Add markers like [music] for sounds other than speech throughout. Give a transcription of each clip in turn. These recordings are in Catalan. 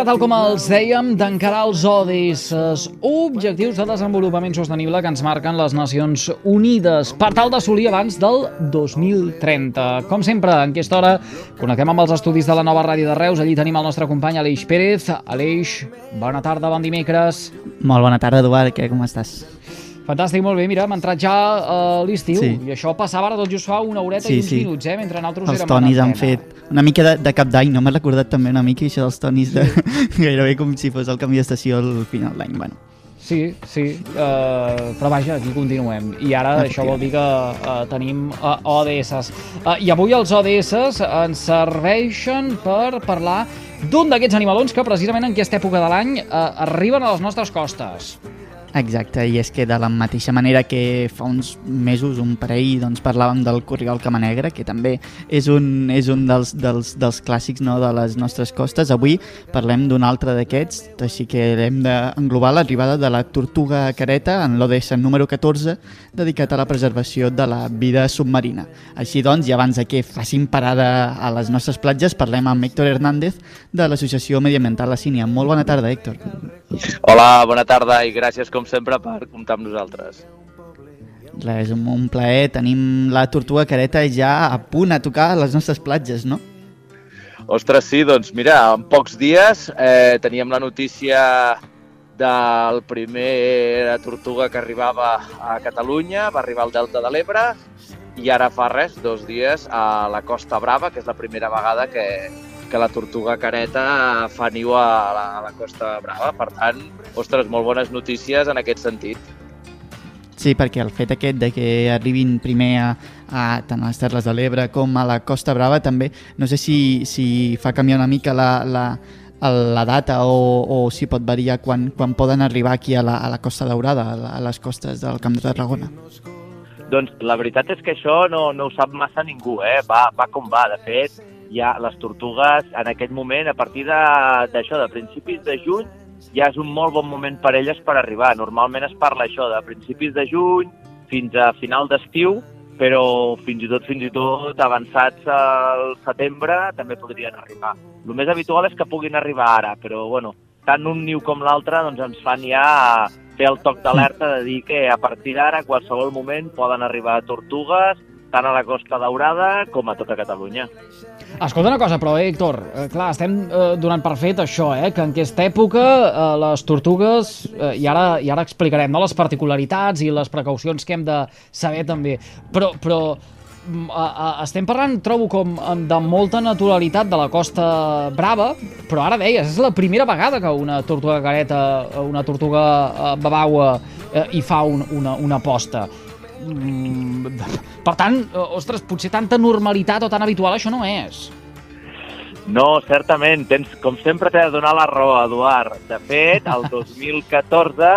Moment ara, tal com els dèiem, d'encarar els ODS, Objectius de Desenvolupament Sostenible que ens marquen les Nacions Unides per tal d'assolir abans del 2030. Com sempre, en aquesta hora, connectem amb els estudis de la nova ràdio de Reus. Allí tenim el nostre company Aleix Pérez. Aleix, bona tarda, bon dimecres. Molt bona tarda, Eduard, què, com estàs? Fantàstic, molt bé. Mira, hem entrat ja a l'estiu Sí. i això passava ara tot just fa una horeta Sí, i uns sí. minuts, eh? Mentre nosaltres Els érem tonis han fet una mica de, de cap d'any, no m'he recordat també una mica això dels tonis de, [laughs] gairebé com si fos el canvi d'estació al final d'any. Bueno, Sí, sí, uh, però vaja, aquí continuem. I ara això vol dir que uh, tenim uh, ODS. Uh, I avui els ODS ens serveixen per parlar d'un d'aquests animalons que precisament en aquesta època de l'any uh, arriben a les nostres costes. Exacte, i és que de la mateixa manera que fa uns mesos, un parell, doncs parlàvem del corriol Camanegre, que també és un, és un dels, dels, dels clàssics no, de les nostres costes. Avui parlem d'un altre d'aquests, així que hem d'englobar l'arribada de la tortuga careta en l'ODS número 14, dedicat a la preservació de la vida submarina. Així doncs, i abans de que facin parada a les nostres platges, parlem amb Héctor Hernández de l'Associació Mediambiental La Sínia. Molt bona tarda, Héctor. Hola, bona tarda i gràcies com sempre per comptar amb nosaltres. Res, un, un plaer. Tenim la tortuga careta ja a punt a tocar a les nostres platges, no? Ostres, sí, doncs mira, en pocs dies eh, teníem la notícia del primer tortuga que arribava a Catalunya, va arribar al Delta de l'Ebre i ara fa res, dos dies, a la Costa Brava, que és la primera vegada que, que la tortuga careta fa niu a la, a la Costa Brava. Per tant, ostres, molt bones notícies en aquest sentit. Sí, perquè el fet aquest de que arribin primer a, a tant a les Terres de l'Ebre com a la Costa Brava també, no sé si, si fa canviar una mica la, la, la data o, o si pot variar quan, quan poden arribar aquí a la, a la Costa Daurada, a, les costes del Camp de Tarragona. Doncs la veritat és que això no, no ho sap massa ningú, eh? va, va com va. De fet, ja les tortugues en aquest moment, a partir d'això, de, de principis de juny, ja és un molt bon moment per elles per arribar. Normalment es parla això de principis de juny fins a final d'estiu, però fins i tot fins i tot avançats al setembre també podrien arribar. El més habitual és que puguin arribar ara, però bueno, tant un niu com l'altre doncs ens fan ja fer el toc d'alerta de dir que a partir d'ara, a qualsevol moment, poden arribar tortugues tant a la Costa Daurada com a tota Catalunya. Escolta una cosa, però, Héctor, eh, clar, estem eh, donant per fet això, eh, que en aquesta època eh, les tortugues, eh, i, ara, i ara explicarem no, les particularitats i les precaucions que hem de saber també, però, però mm, a, a, estem parlant, trobo, com de molta naturalitat de la Costa Brava, però ara deies, és la primera vegada que una tortuga careta, eh, una tortuga eh, babaua, eh, hi fa un, una, una posta. Mm, per tant, eh, ostres, potser tanta normalitat o tan habitual això no és. No, certament, tens, com sempre t'he de donar la raó, Eduard. De fet, el [laughs] 2014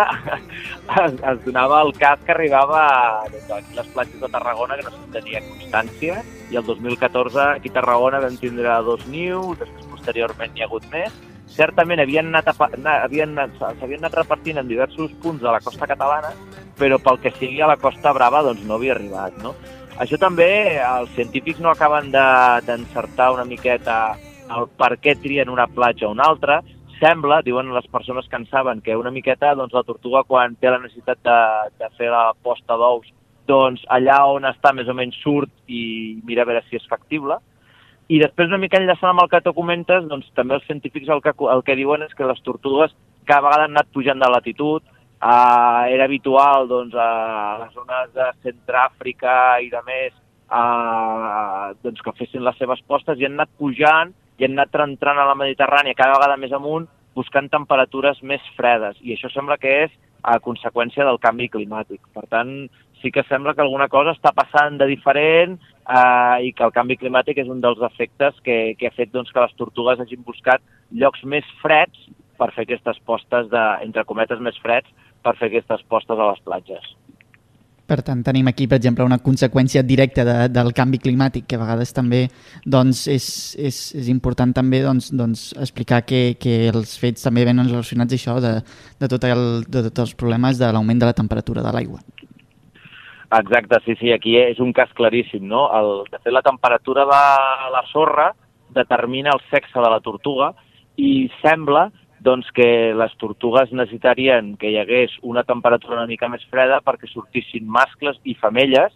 es, es donava el cas que arribava doncs, aquí les platges de Tarragona, que no se'n tenia constància, i el 2014 aquí a Tarragona vam tindre dos nius, després posteriorment n'hi ha hagut més. Certament havien anat, havien anat, s'havien anat repartint en diversos punts de la costa catalana, però pel que sigui a la Costa Brava doncs no havia arribat, no? Això també els científics no acaben de- d'encertar una miqueta el per què trien una platja o una altra. Sembla, diuen les persones que en saben, que una miqueta doncs, la tortuga quan té la necessitat de, de fer la posta d'ous, doncs allà on està més o menys surt i mira a veure si és factible. I després una mica enllaçant amb el que tu comentes, doncs també els científics el que, el que diuen és que les tortugues cada vegada han anat pujant de latitud, Uh, era habitual doncs, a les zones de Centràfrica i de més uh, doncs, que fessin les seves postes i han anat pujant i han anat entrant a la Mediterrània cada vegada més amunt buscant temperatures més fredes. I això sembla que és a conseqüència del canvi climàtic. Per tant, sí que sembla que alguna cosa està passant de diferent eh, i que el canvi climàtic és un dels efectes que, que ha fet doncs, que les tortugues hagin buscat llocs més freds per fer aquestes postes de, entre cometes, més freds, per fer aquestes postes a les platges. Per tant, tenim aquí, per exemple, una conseqüència directa de, del canvi climàtic, que a vegades també doncs, és, és, és important també doncs, doncs, explicar que, que els fets també venen relacionats això de, de, tot el, de tots els problemes de l'augment de la temperatura de l'aigua. Exacte, sí, sí, aquí és un cas claríssim, no? El, de fet, la temperatura de la sorra determina el sexe de la tortuga i sembla doncs que les tortugues necessitarien que hi hagués una temperatura una mica més freda perquè sortissin mascles i femelles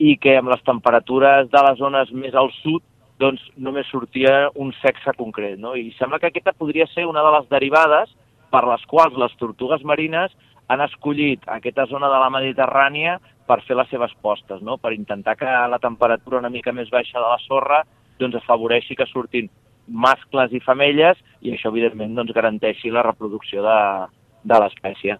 i que amb les temperatures de les zones més al sud doncs només sortia un sexe concret. No? I sembla que aquesta podria ser una de les derivades per les quals les tortugues marines han escollit aquesta zona de la Mediterrània per fer les seves postes, no? per intentar que la temperatura una mica més baixa de la sorra doncs afavoreixi que surtin mascles i femelles i això, evidentment, doncs, garanteixi la reproducció de, de l'espècie.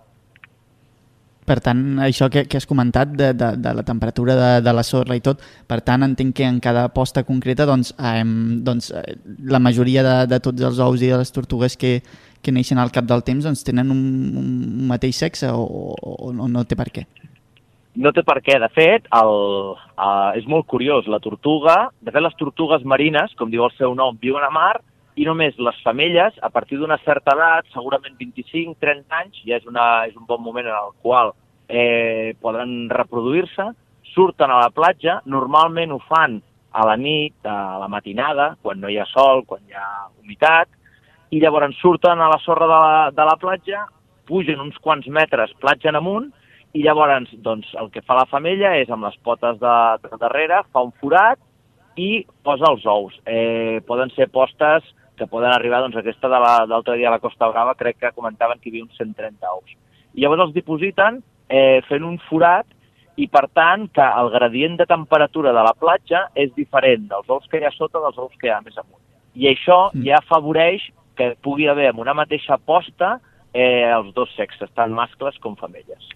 Per tant, això que, que has comentat de, de, de la temperatura de, de la sorra i tot, per tant, entenc que en cada posta concreta doncs, eh, doncs, la majoria de, de tots els ous i de les tortugues que, que neixen al cap del temps doncs, tenen un, un mateix sexe o, o, o no té per què? No té per què. De fet, el, uh, és molt curiós. La tortuga, de fet, les tortugues marines, com diu el seu nom, viuen a mar i només les femelles, a partir d'una certa edat, segurament 25-30 anys, ja és, una, és un bon moment en el qual eh, poden reproduir-se, surten a la platja, normalment ho fan a la nit, a la matinada, quan no hi ha sol, quan hi ha humitat, i llavors surten a la sorra de la, de la platja, pugen uns quants metres platja en amunt i llavors doncs, el que fa la femella és amb les potes de, de darrere, fa un forat i posa els ous. Eh, poden ser postes que poden arribar, doncs aquesta de l'altre dia a la Costa Brava crec que comentaven que hi havia uns 130 ous. I llavors els dipositen eh, fent un forat i per tant que el gradient de temperatura de la platja és diferent dels ous que hi ha sota dels ous que hi ha més amunt. I això mm. ja afavoreix que pugui haver en una mateixa posta eh, els dos sexes, tant mascles com femelles.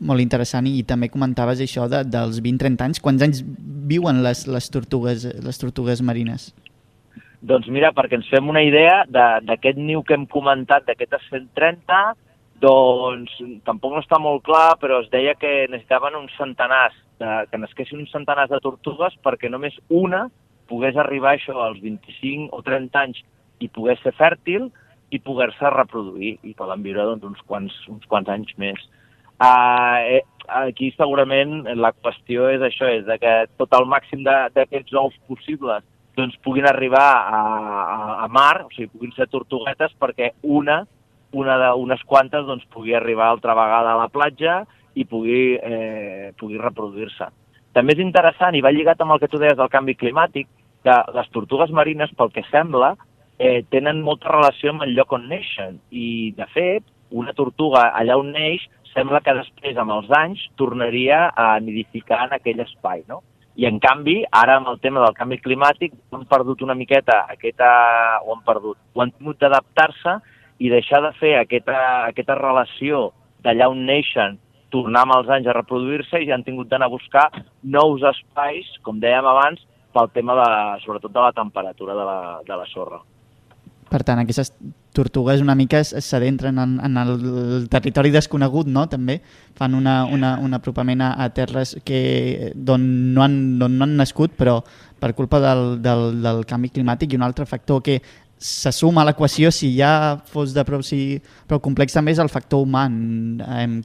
Molt interessant i també comentaves això de, dels 20-30 anys. Quants anys viuen les, les, tortugues, les tortugues marines? Doncs mira, perquè ens fem una idea d'aquest niu que hem comentat, d'aquest 130, doncs tampoc no està molt clar, però es deia que necessitaven uns centenars, de, que nasquessin uns centenars de tortugues perquè només una pogués arribar això als 25 o 30 anys i pogués ser fèrtil i poder-se reproduir i poden viure doncs, uns, quants, uns quants anys més. Uh, aquí segurament la qüestió és això, és que tot el màxim d'aquests ous possibles doncs, puguin arribar a, a, a mar, o sigui, puguin ser tortuguetes perquè una, una de, unes quantes doncs, pugui arribar altra vegada a la platja i pugui, eh, pugui reproduir-se. També és interessant, i va lligat amb el que tu deies del canvi climàtic, que les tortugues marines, pel que sembla, eh, tenen molta relació amb el lloc on neixen. I, de fet, una tortuga allà on neix sembla que després, amb els anys, tornaria a nidificar en aquell espai, no? I, en canvi, ara amb el tema del canvi climàtic han perdut una miqueta aquesta... o han perdut, o han tingut d'adaptar-se i deixar de fer aquesta, aquesta relació d'allà on neixen, tornar amb els anys a reproduir-se i han tingut d'anar a buscar nous espais, com dèiem abans, pel tema, de, sobretot, de la temperatura de la, de la sorra. Per tant, aquestes tortugues una mica s'adentren en, en el territori desconegut, no? També fan una, una, un apropament a, terres que d'on no, han, no han nascut, però per culpa del, del, del canvi climàtic i un altre factor que se suma a l'equació si ja fos de prou, si, prou complex també és el factor humà.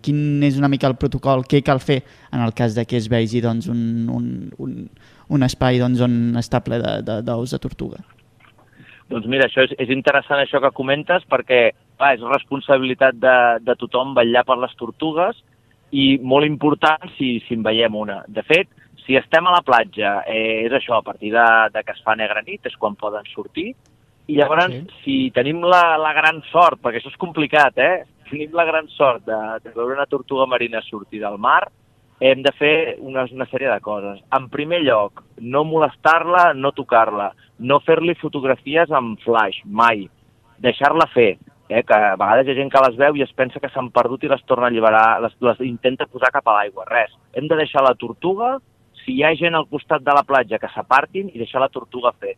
Quin és una mica el protocol, què cal fer en el cas de que es vegi doncs, un, un, un, un espai doncs, on estable d'ous de, de, de tortuga? Doncs mira, això és, és interessant això que comentes perquè va, és responsabilitat de, de tothom vetllar per les tortugues i molt important si, si en veiem una. De fet, si estem a la platja, eh, és això, a partir de, de que es fa negra nit, és quan poden sortir, i llavors, sí. si tenim la, la gran sort, perquè això és complicat, eh? Tenim la gran sort de, de veure una tortuga marina sortir del mar, hem de fer una, una sèrie de coses. En primer lloc, no molestar-la, no tocar-la, no fer-li fotografies amb flash, mai. Deixar-la fer, eh, que a vegades hi ha gent que les veu i es pensa que s'han perdut i les torna a alliberar, les, les intenta posar cap a l'aigua, res. Hem de deixar la tortuga, si hi ha gent al costat de la platja, que s'apartin i deixar la tortuga fer.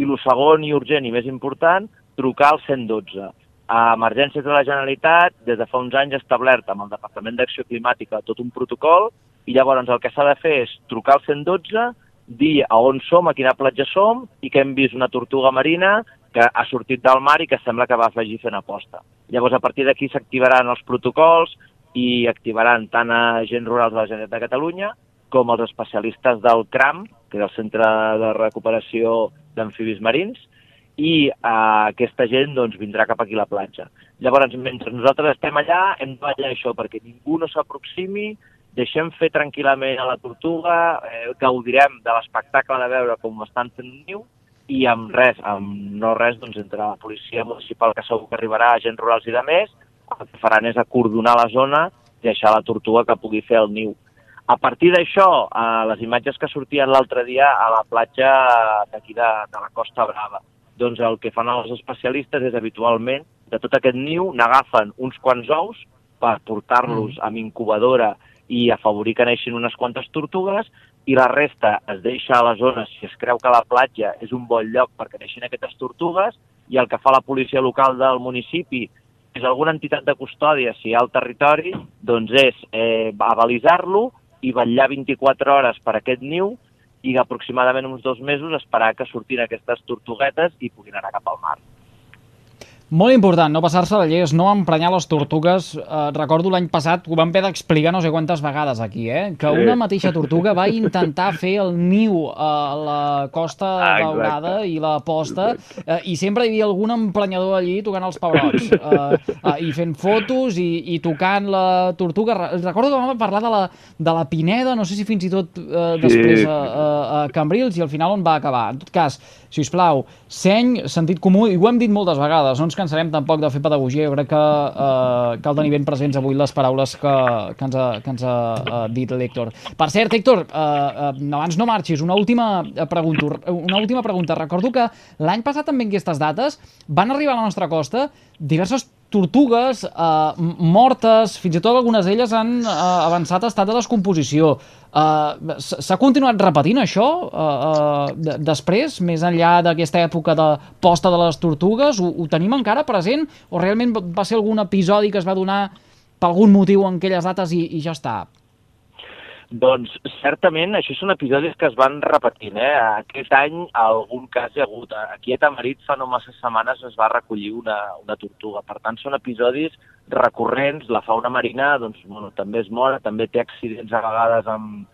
I el segon i urgent i més important, trucar al 112 a Emergències de la Generalitat, des de fa uns anys establert amb el Departament d'Acció Climàtica tot un protocol i llavors el que s'ha de fer és trucar al 112, dir a on som, a quina platja som, i que hem vist una tortuga marina que ha sortit del mar i que sembla que va afegir fent aposta. Llavors, a partir d'aquí s'activaran els protocols i activaran tant a agents rurals de la Generalitat de Catalunya com els especialistes del CRAM, que és el Centre de Recuperació d'Amfibis Marins, i eh, aquesta gent doncs, vindrà cap aquí a la platja. Llavors, mentre nosaltres estem allà, hem de ballar això perquè ningú no s'aproximi, deixem fer tranquil·lament a la tortuga, eh, gaudirem de l'espectacle de veure com estan fent un niu, i amb res, amb no res, doncs entre la policia municipal, que segur que arribarà, agents rurals i de més, el que faran és acordonar la zona i deixar la tortuga que pugui fer el niu. A partir d'això, eh, les imatges que sortien l'altre dia a la platja d'aquí de, de la Costa Brava, doncs el que fan els especialistes és habitualment, de tot aquest niu, n'agafen uns quants ous per portar-los mm. amb incubadora i afavorir que neixin unes quantes tortugues i la resta es deixa a la zona si es creu que la platja és un bon lloc perquè neixin aquestes tortugues i el que fa la policia local del municipi és alguna entitat de custòdia, si hi ha al territori, doncs és eh, avalisar-lo i vetllar 24 hores per aquest niu i aproximadament uns dos mesos esperar que surtin aquestes tortuguetes i puguin anar cap al mar. Molt important, no passar-se de lleis, no emprenyar les tortugues. Eh, recordo l'any passat, ho vam haver d'explicar no sé quantes vegades aquí, eh? que una mateixa tortuga va intentar fer el niu a la costa ah, daurada i la posta, eh, i sempre hi havia algun emprenyador allí tocant els pebrots, eh, eh, i fent fotos i, i tocant la tortuga. Recordo que vam parlar de la, de la Pineda, no sé si fins i tot eh, després sí. a, a, a Cambrils, i al final on va acabar. En tot cas, si us plau, seny, sentit comú, i ho hem dit moltes vegades, no ens cansarem tampoc de fer pedagogia, jo crec que eh, cal tenir ben presents avui les paraules que, que ens ha, que ens ha uh, dit l'Héctor. Per cert, Héctor, eh, uh, abans no marxis, una última pregunta. Una última pregunta. Recordo que l'any passat també en aquestes dates van arribar a la nostra costa diverses tortugues eh, mortes, fins i tot algunes d'elles han eh, avançat a estat de descomposició. Eh, S'ha continuat repetint això eh, eh, després, més enllà d'aquesta època de posta de les tortugues? Ho, ho tenim encara present o realment va ser algun episodi que es va donar per algun motiu en aquelles dates i, i ja està? Doncs certament això són episodis que es van repetint. Eh? Aquest any algun cas hi ha hagut. Aquí a Tamarit fa no massa setmanes es va recollir una, una tortuga. Per tant, són episodis recurrents. La fauna marina doncs, bueno, també es mora, també té accidents a vegades amb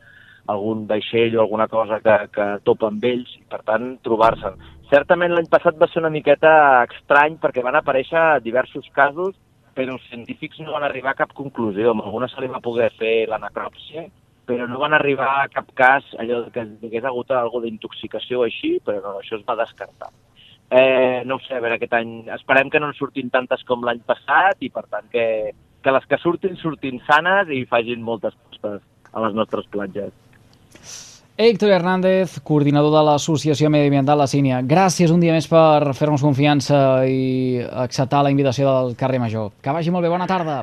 algun vaixell o alguna cosa que, que topa amb ells i, per tant, trobar-se'n. Certament l'any passat va ser una miqueta estrany perquè van aparèixer diversos casos però els científics no van arribar a cap conclusió. Amb alguna se li va poder fer la necròpsia, però no van arribar a cap cas allò que hagués hagut alguna d'intoxicació o així, però no, això es va descartar. Eh, no ho sé, a veure, aquest any esperem que no en surtin tantes com l'any passat i per tant que, que les que surtin surtin sanes i facin moltes coses a les nostres platges. Héctor Hernández, coordinador de l'Associació Mediambiental La Sínia. Gràcies un dia més per fer-nos confiança i acceptar la invitació del carrer Major. Que vagi molt bé, bona tarda.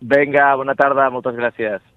Vinga, bona tarda, moltes gràcies.